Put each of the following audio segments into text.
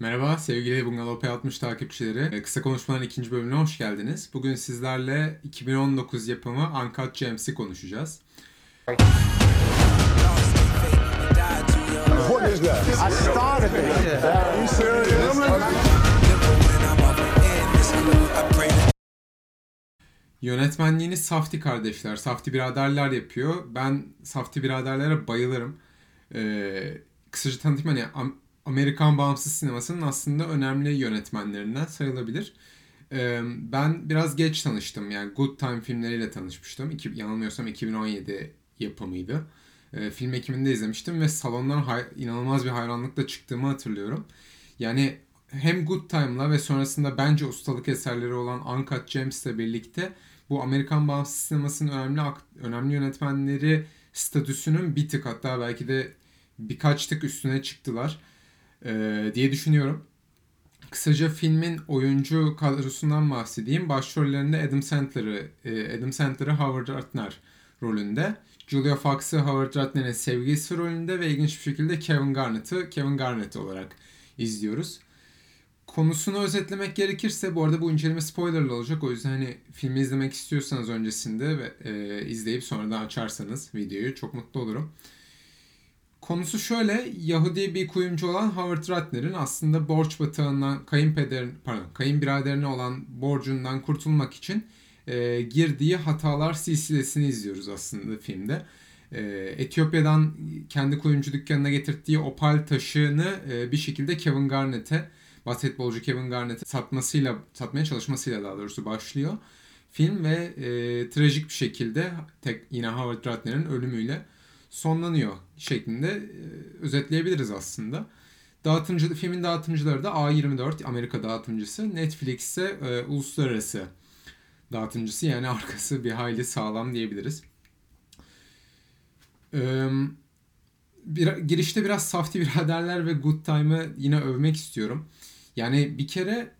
Merhaba sevgili Bungalov P60 takipçileri. Ee, Kısa Konuşmaların ikinci bölümüne hoş geldiniz. Bugün sizlerle 2019 yapımı Uncut Gems'i konuşacağız. Yönetmenliğini Safti kardeşler, Safti biraderler yapıyor. Ben Safti biraderlere bayılırım. Ee, kısaca tanıtayım hani Amerikan bağımsız sinemasının aslında önemli yönetmenlerinden sayılabilir. Ee, ben biraz geç tanıştım. Yani Good Time filmleriyle tanışmıştım. Yanılmıyorsam 2017 yapımıydı. Ee, film ekiminde izlemiştim ve salondan inanılmaz bir hayranlıkla çıktığımı hatırlıyorum. Yani hem Good Time'la ve sonrasında bence ustalık eserleri olan Uncut Gems'le birlikte bu Amerikan bağımsız sinemasının önemli önemli yönetmenleri statüsünün bir tık hatta belki de birkaç tık üstüne çıktılar ee, diye düşünüyorum. Kısaca filmin oyuncu kadrosundan bahsedeyim. Başrollerinde Adam Sandler'ı, e, Adam Sandler'ı Howard Ratner rolünde. Julia Fox'ı Howard Ratner'in sevgilisi rolünde ve ilginç bir şekilde Kevin Garnett'ı Kevin Garnett olarak izliyoruz. Konusunu özetlemek gerekirse bu arada bu inceleme spoilerlı olacak. O yüzden hani filmi izlemek istiyorsanız öncesinde ve e, izleyip sonradan açarsanız videoyu çok mutlu olurum. Konusu şöyle, Yahudi bir kuyumcu olan Howard Ratner'in aslında borç batağından kayınpeder, pardon, kayınbiraderine olan borcundan kurtulmak için e, girdiği hatalar silsilesini izliyoruz aslında filmde. E, Etiyopya'dan kendi kuyumcu dükkanına getirdiği opal taşını e, bir şekilde Kevin Garnett'e, basketbolcu Kevin Garnett'e satmasıyla, satmaya çalışmasıyla daha doğrusu başlıyor. Film ve e, trajik bir şekilde tek yine Howard Ratner'in ölümüyle sonlanıyor şeklinde e, özetleyebiliriz aslında. Dağıtımcı, filmin dağıtımcıları da A24 Amerika dağıtımcısı, Netflix ise e, uluslararası dağıtımcısı yani arkası bir hayli sağlam diyebiliriz. Ee, bir, girişte biraz Safti Biraderler ve Good Time'ı yine övmek istiyorum. Yani bir kere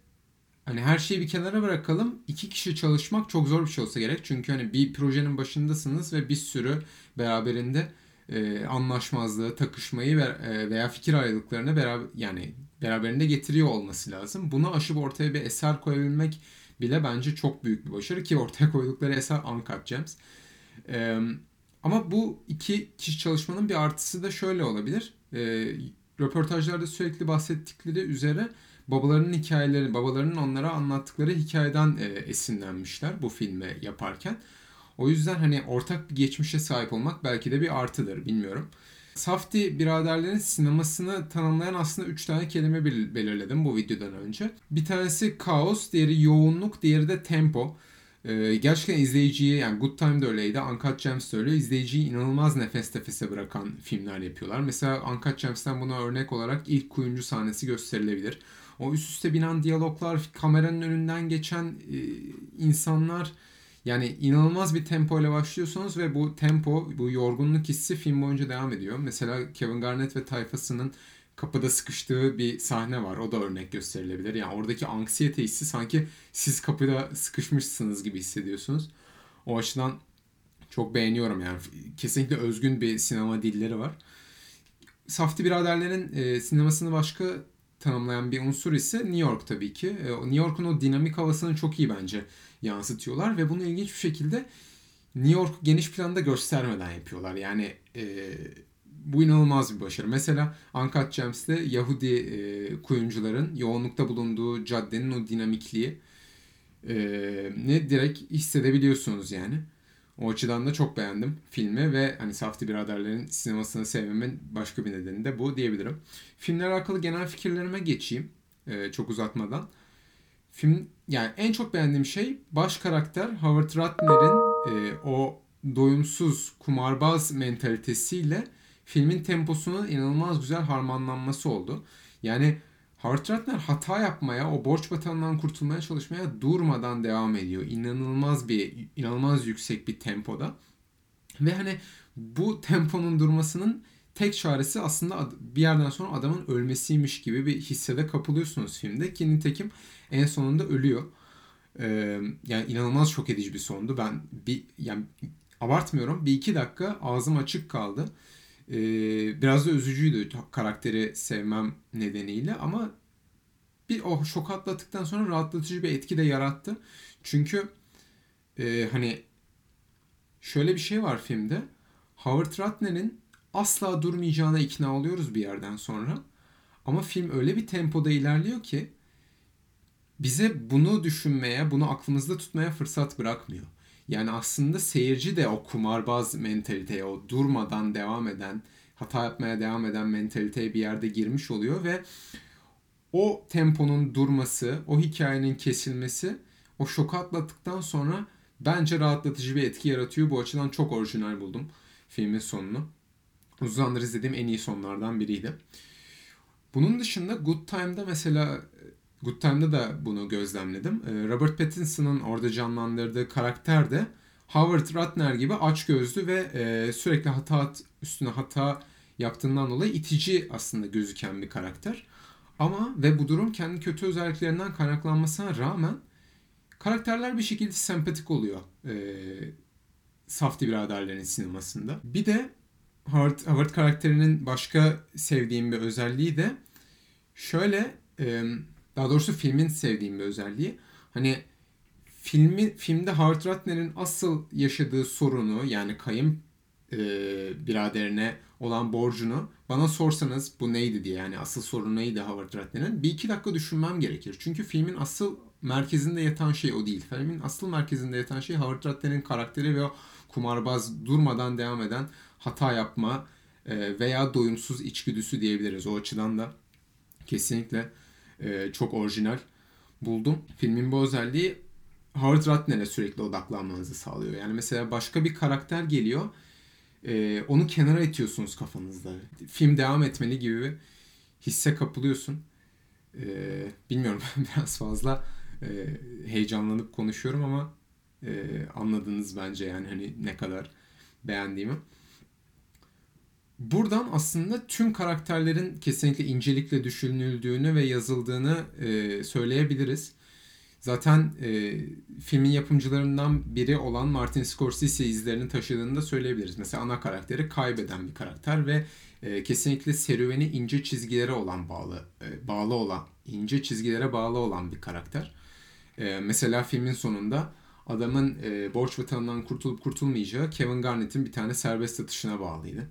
hani her şeyi bir kenara bırakalım. iki kişi çalışmak çok zor bir şey olsa gerek. Çünkü hani bir projenin başındasınız ve bir sürü beraberinde e, anlaşmazlığı, takışmayı ve, e, veya fikir ayrılıklarını beraber yani beraberinde getiriyor olması lazım. Bunu aşıp ortaya bir eser koyabilmek bile bence çok büyük bir başarı ki ortaya koydukları eser Uncut Gems. E, ama bu iki kişi çalışmanın bir artısı da şöyle olabilir. E, röportajlarda sürekli bahsettikleri üzere babalarının hikayeleri, babalarının onlara anlattıkları hikayeden e, esinlenmişler bu filmi yaparken. O yüzden hani ortak bir geçmişe sahip olmak belki de bir artıdır bilmiyorum. Safti biraderlerin sinemasını tanımlayan aslında 3 tane kelime bel- belirledim bu videodan önce. Bir tanesi kaos, diğeri yoğunluk, diğeri de tempo. Ee, gerçekten izleyiciyi yani Good Time de öyleydi, Uncut Gems de öyle. İzleyiciyi inanılmaz nefes nefese bırakan filmler yapıyorlar. Mesela Uncut Gems'ten buna örnek olarak ilk kuyumcu sahnesi gösterilebilir. O üst üste binen diyaloglar, kameranın önünden geçen e, insanlar yani inanılmaz bir tempo ile başlıyorsunuz ve bu tempo, bu yorgunluk hissi film boyunca devam ediyor. Mesela Kevin Garnett ve tayfasının kapıda sıkıştığı bir sahne var. O da örnek gösterilebilir. Yani oradaki anksiyete hissi sanki siz kapıda sıkışmışsınız gibi hissediyorsunuz. O açıdan çok beğeniyorum yani. Kesinlikle özgün bir sinema dilleri var. Safti biraderlerin e, sinemasını başka tanımlayan bir unsur ise New York tabii ki. E, New York'un o dinamik havasını çok iyi bence yansıtıyorlar ve bunu ilginç bir şekilde New York geniş planda göstermeden yapıyorlar. Yani e, bu inanılmaz bir başarı. Mesela Uncut Gems'te Yahudi e, kuyumcuların yoğunlukta bulunduğu caddenin o dinamikliği e, ne direkt hissedebiliyorsunuz yani. O açıdan da çok beğendim filmi ve hani Safti biraderlerin sinemasını sevmemin başka bir nedeni de bu diyebilirim. Filmle alakalı genel fikirlerime geçeyim e, çok uzatmadan. Film yani en çok beğendiğim şey baş karakter Howard Ratner'in e, o doyumsuz kumarbaz mentalitesiyle filmin temposunun inanılmaz güzel harmanlanması oldu. Yani Howard Ratner hata yapmaya, o borç batağından kurtulmaya çalışmaya durmadan devam ediyor. İnanılmaz bir, inanılmaz yüksek bir tempoda. Ve hani bu temponun durmasının tek çaresi aslında bir yerden sonra adamın ölmesiymiş gibi bir hissede kapılıyorsunuz filmde. Ki nitekim en sonunda ölüyor. Ee, yani inanılmaz şok edici bir sondu. Ben bir yani abartmıyorum. Bir iki dakika ağzım açık kaldı. Ee, biraz da üzücüydü karakteri sevmem nedeniyle ama bir o şok atlattıktan sonra rahatlatıcı bir etki de yarattı. Çünkü e, hani şöyle bir şey var filmde. Howard Ratner'in asla durmayacağına ikna oluyoruz bir yerden sonra. Ama film öyle bir tempoda ilerliyor ki bize bunu düşünmeye, bunu aklımızda tutmaya fırsat bırakmıyor. Yani aslında seyirci de o kumarbaz mentaliteye, o durmadan devam eden, hata yapmaya devam eden mentaliteye bir yerde girmiş oluyor ve o temponun durması, o hikayenin kesilmesi, o şoku atlattıktan sonra bence rahatlatıcı bir etki yaratıyor. Bu açıdan çok orijinal buldum filmin sonunu. Uzun zamandır izlediğim en iyi sonlardan biriydi. Bunun dışında Good Time'da mesela Good Time'da da bunu gözlemledim. Ee, Robert Pattinson'ın orada canlandırdığı karakter de Howard Ratner gibi açgözlü ve e, sürekli hata üstüne hata yaptığından dolayı itici aslında gözüken bir karakter. Ama ve bu durum kendi kötü özelliklerinden kaynaklanmasına rağmen karakterler bir şekilde sempatik oluyor. E, Safdie biraderlerin sinemasında. Bir de Howard, Howard karakterinin başka sevdiğim bir özelliği de şöyle e, daha doğrusu filmin sevdiğim bir özelliği. Hani filmi filmde Howard Ratner'in asıl yaşadığı sorunu yani kayın e, biraderine olan borcunu bana sorsanız bu neydi diye yani asıl sorun neydi Howard Ratner'in bir iki dakika düşünmem gerekir. Çünkü filmin asıl merkezinde yatan şey o değil. Filmin asıl merkezinde yatan şey Howard Ratner'in karakteri ve o kumarbaz durmadan devam eden hata yapma e, veya doyumsuz içgüdüsü diyebiliriz. O açıdan da kesinlikle e, çok orijinal buldum. Filmin bu özelliği Howard Ratner'e sürekli odaklanmanızı sağlıyor. Yani mesela başka bir karakter geliyor. E, onu kenara itiyorsunuz kafanızda. Film devam etmeli gibi bir hisse kapılıyorsun. E, bilmiyorum biraz fazla e, heyecanlanıp konuşuyorum ama e, anladınız bence yani hani ne kadar beğendiğimi. Buradan aslında tüm karakterlerin kesinlikle incelikle düşünüldüğünü ve yazıldığını e, söyleyebiliriz. Zaten e, filmin yapımcılarından biri olan Martin Scorsese izlerini taşıdığını da söyleyebiliriz. Mesela ana karakteri kaybeden bir karakter ve e, kesinlikle serüveni ince çizgilere olan bağlı, e, bağlı olan, ince çizgilere bağlı olan bir karakter. E, mesela filmin sonunda adamın e, borç vatanından kurtulup kurtulmayacağı Kevin Garnett'in bir tane serbest atışına bağlıydı.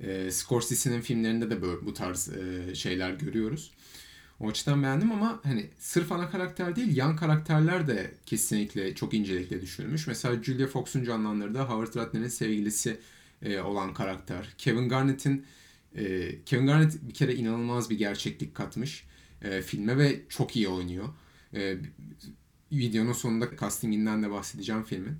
E, Scorsese'nin filmlerinde de böyle bu tarz e, şeyler görüyoruz. O açıdan beğendim ama hani sırf ana karakter değil yan karakterler de kesinlikle çok incelikle düşünülmüş. Mesela Julia Fox'un canlandırdığı Howard Ratner'in sevgilisi e, olan karakter. Kevin Garnett'in e, Kevin Garnett bir kere inanılmaz bir gerçeklik katmış e, filme ve çok iyi oynuyor. E, videonun sonunda castinginden de bahsedeceğim filmin.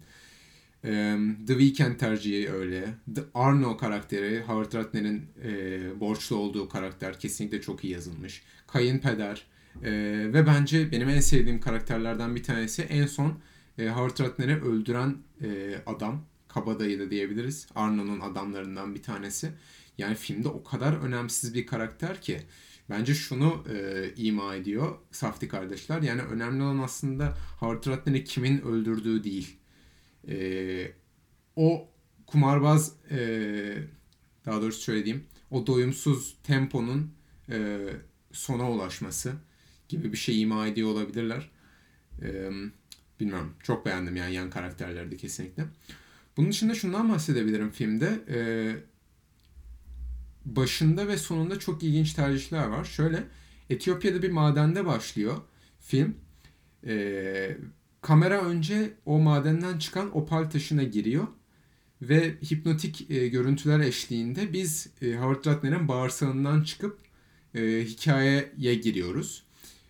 The Weeknd tercihi öyle. The Arno karakteri, Howard Ratner'in e, borçlu olduğu karakter kesinlikle çok iyi yazılmış. Kayınpeder e, ve bence benim en sevdiğim karakterlerden bir tanesi en son e, Howard Ratner'i öldüren e, adam. Kabadayı da diyebiliriz. Arno'nun adamlarından bir tanesi. Yani filmde o kadar önemsiz bir karakter ki bence şunu e, ima ediyor Safti kardeşler. Yani önemli olan aslında Howard Ratner'i kimin öldürdüğü değil e, o kumarbaz e, daha doğrusu söylediğim o doyumsuz temponun e, sona ulaşması gibi bir şey ima ediyor olabilirler. E, bilmiyorum. Çok beğendim yani yan karakterleri de kesinlikle. Bunun dışında şundan bahsedebilirim filmde. E, başında ve sonunda çok ilginç tercihler var. Şöyle Etiyopya'da bir madende başlıyor film. E, kamera önce o madenden çıkan opal taşına giriyor ve hipnotik e, görüntüler eşliğinde biz e, Howard Ratner'in bağırsağından çıkıp e, hikayeye giriyoruz.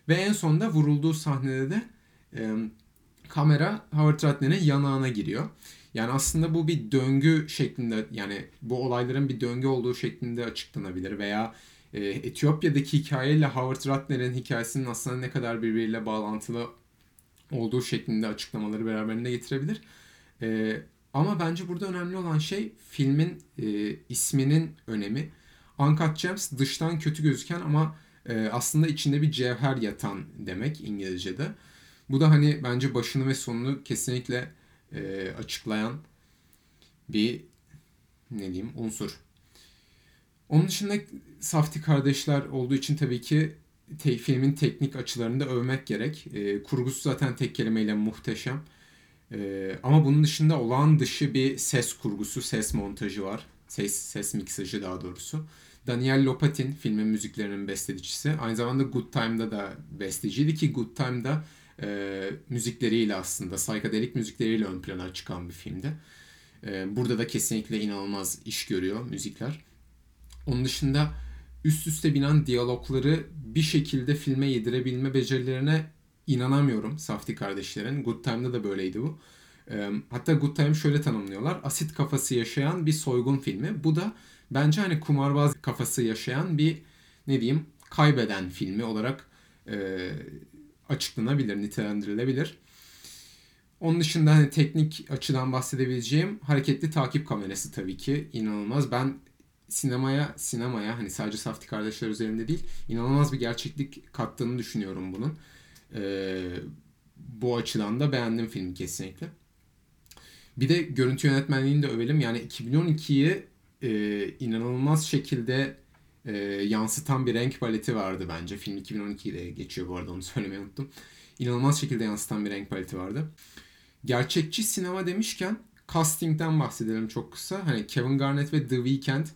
Ve en sonunda vurulduğu sahnede de e, kamera Howard Ratner'in yanağına giriyor. Yani aslında bu bir döngü şeklinde yani bu olayların bir döngü olduğu şeklinde açıklanabilir veya e, Etiyopya'daki hikayeyle Howard Ratner'in hikayesinin aslında ne kadar birbiriyle bağlantılı olduğu şeklinde açıklamaları beraberinde getirebilir. E, ama bence burada önemli olan şey filmin e, isminin önemi. Uncut Gems dıştan kötü gözüken ama e, aslında içinde bir cevher yatan demek İngilizce'de. Bu da hani bence başını ve sonunu kesinlikle e, açıklayan bir ne diyeyim unsur. Onun dışında Safti kardeşler olduğu için tabii ki te- filmin teknik açılarını da övmek gerek. E, kurgusu zaten tek kelimeyle muhteşem. E, ama bunun dışında olağan dışı bir ses kurgusu, ses montajı var. Ses, ses miksajı daha doğrusu. Daniel Lopatin filmin müziklerinin bestecisi. Aynı zamanda Good Time'da da besteciydi ki Good Time'da e, müzikleriyle aslında, psychedelic müzikleriyle ön plana çıkan bir filmdi. E, burada da kesinlikle inanılmaz iş görüyor müzikler. Onun dışında üst üste binen diyalogları bir şekilde filme yedirebilme becerilerine inanamıyorum Safdie kardeşlerin. Good Time'da da böyleydi bu. Hatta Good Time şöyle tanımlıyorlar. Asit kafası yaşayan bir soygun filmi. Bu da bence hani kumarbaz kafası yaşayan bir ne diyeyim kaybeden filmi olarak e, açıklanabilir, nitelendirilebilir. Onun dışında hani teknik açıdan bahsedebileceğim hareketli takip kamerası tabii ki inanılmaz. Ben sinemaya sinemaya hani sadece Safti kardeşler üzerinde değil inanılmaz bir gerçeklik kattığını düşünüyorum bunun. Ee, bu açıdan da beğendim filmi kesinlikle. Bir de görüntü yönetmenliğini de övelim. Yani 2012'yi e, inanılmaz şekilde e, yansıtan bir renk paleti vardı bence. Film 2012'de geçiyor bu arada onu söylemeyi unuttum. İnanılmaz şekilde yansıtan bir renk paleti vardı. Gerçekçi sinema demişken castingden bahsedelim çok kısa. Hani Kevin Garnett ve The Weeknd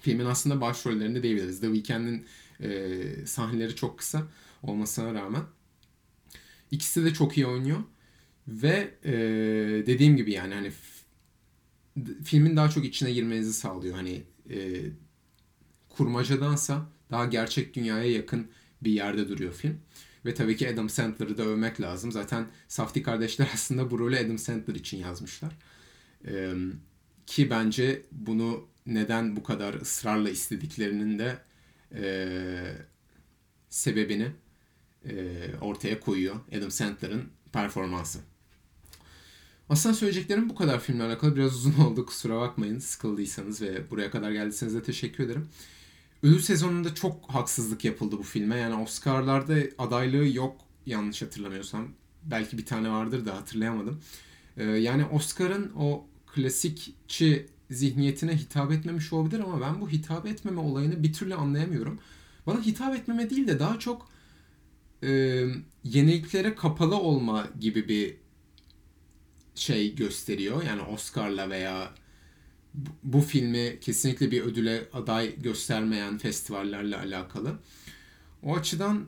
filmin aslında başrollerinde diyebiliriz. The Weeknd'in e, sahneleri çok kısa olmasına rağmen. İkisi de çok iyi oynuyor. Ve e, dediğim gibi yani hani filmin daha çok içine girmenizi sağlıyor. Hani e, kurmacadansa daha gerçek dünyaya yakın bir yerde duruyor film. Ve tabii ki Adam Sandler'ı da övmek lazım. Zaten Safdie kardeşler aslında bu rolü Adam Sandler için yazmışlar. Ee, ki bence bunu neden bu kadar ısrarla istediklerinin de e, sebebini e, ortaya koyuyor Adam Sandler'ın performansı. Aslında söyleyeceklerim bu kadar filmle alakalı. Biraz uzun oldu kusura bakmayın sıkıldıysanız ve buraya kadar geldiyseniz de teşekkür ederim. Ödül sezonunda çok haksızlık yapıldı bu filme. Yani Oscar'larda adaylığı yok yanlış hatırlamıyorsam. Belki bir tane vardır da hatırlayamadım. Ee, yani Oscar'ın o klasikçi zihniyetine hitap etmemiş olabilir ama ben bu hitap etmeme olayını bir türlü anlayamıyorum. Bana hitap etmeme değil de daha çok e, yeniliklere kapalı olma gibi bir şey gösteriyor. Yani Oscar'la veya bu filmi kesinlikle bir ödüle aday göstermeyen festivallerle alakalı. O açıdan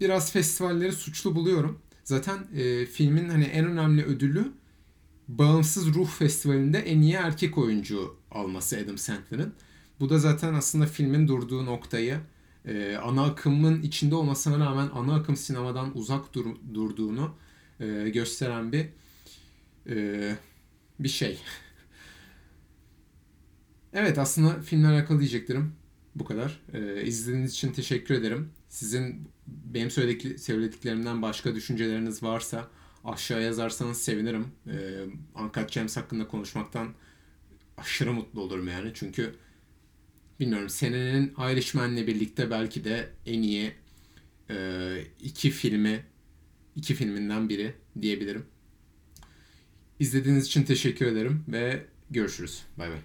biraz festivalleri suçlu buluyorum. Zaten e, filmin hani en önemli ödülü Bağımsız Ruh Festivali'nde en iyi erkek oyuncu alması Adam Sandler'ın. Bu da zaten aslında filmin durduğu noktayı e, ana akımın içinde olmasına rağmen ana akım sinemadan uzak dur, durduğunu e, gösteren bir e, bir şey. Evet aslında filmle alakalı diyeceklerim bu kadar. Ee, izlediğiniz için teşekkür ederim. Sizin benim söyledik, söylediklerimden başka düşünceleriniz varsa aşağı yazarsanız sevinirim. Ee, Uncut Gems hakkında konuşmaktan aşırı mutlu olurum yani. Çünkü bilmiyorum senenin Irishman'le birlikte belki de en iyi e, iki filmi iki filminden biri diyebilirim. İzlediğiniz için teşekkür ederim ve görüşürüz. Bay bay.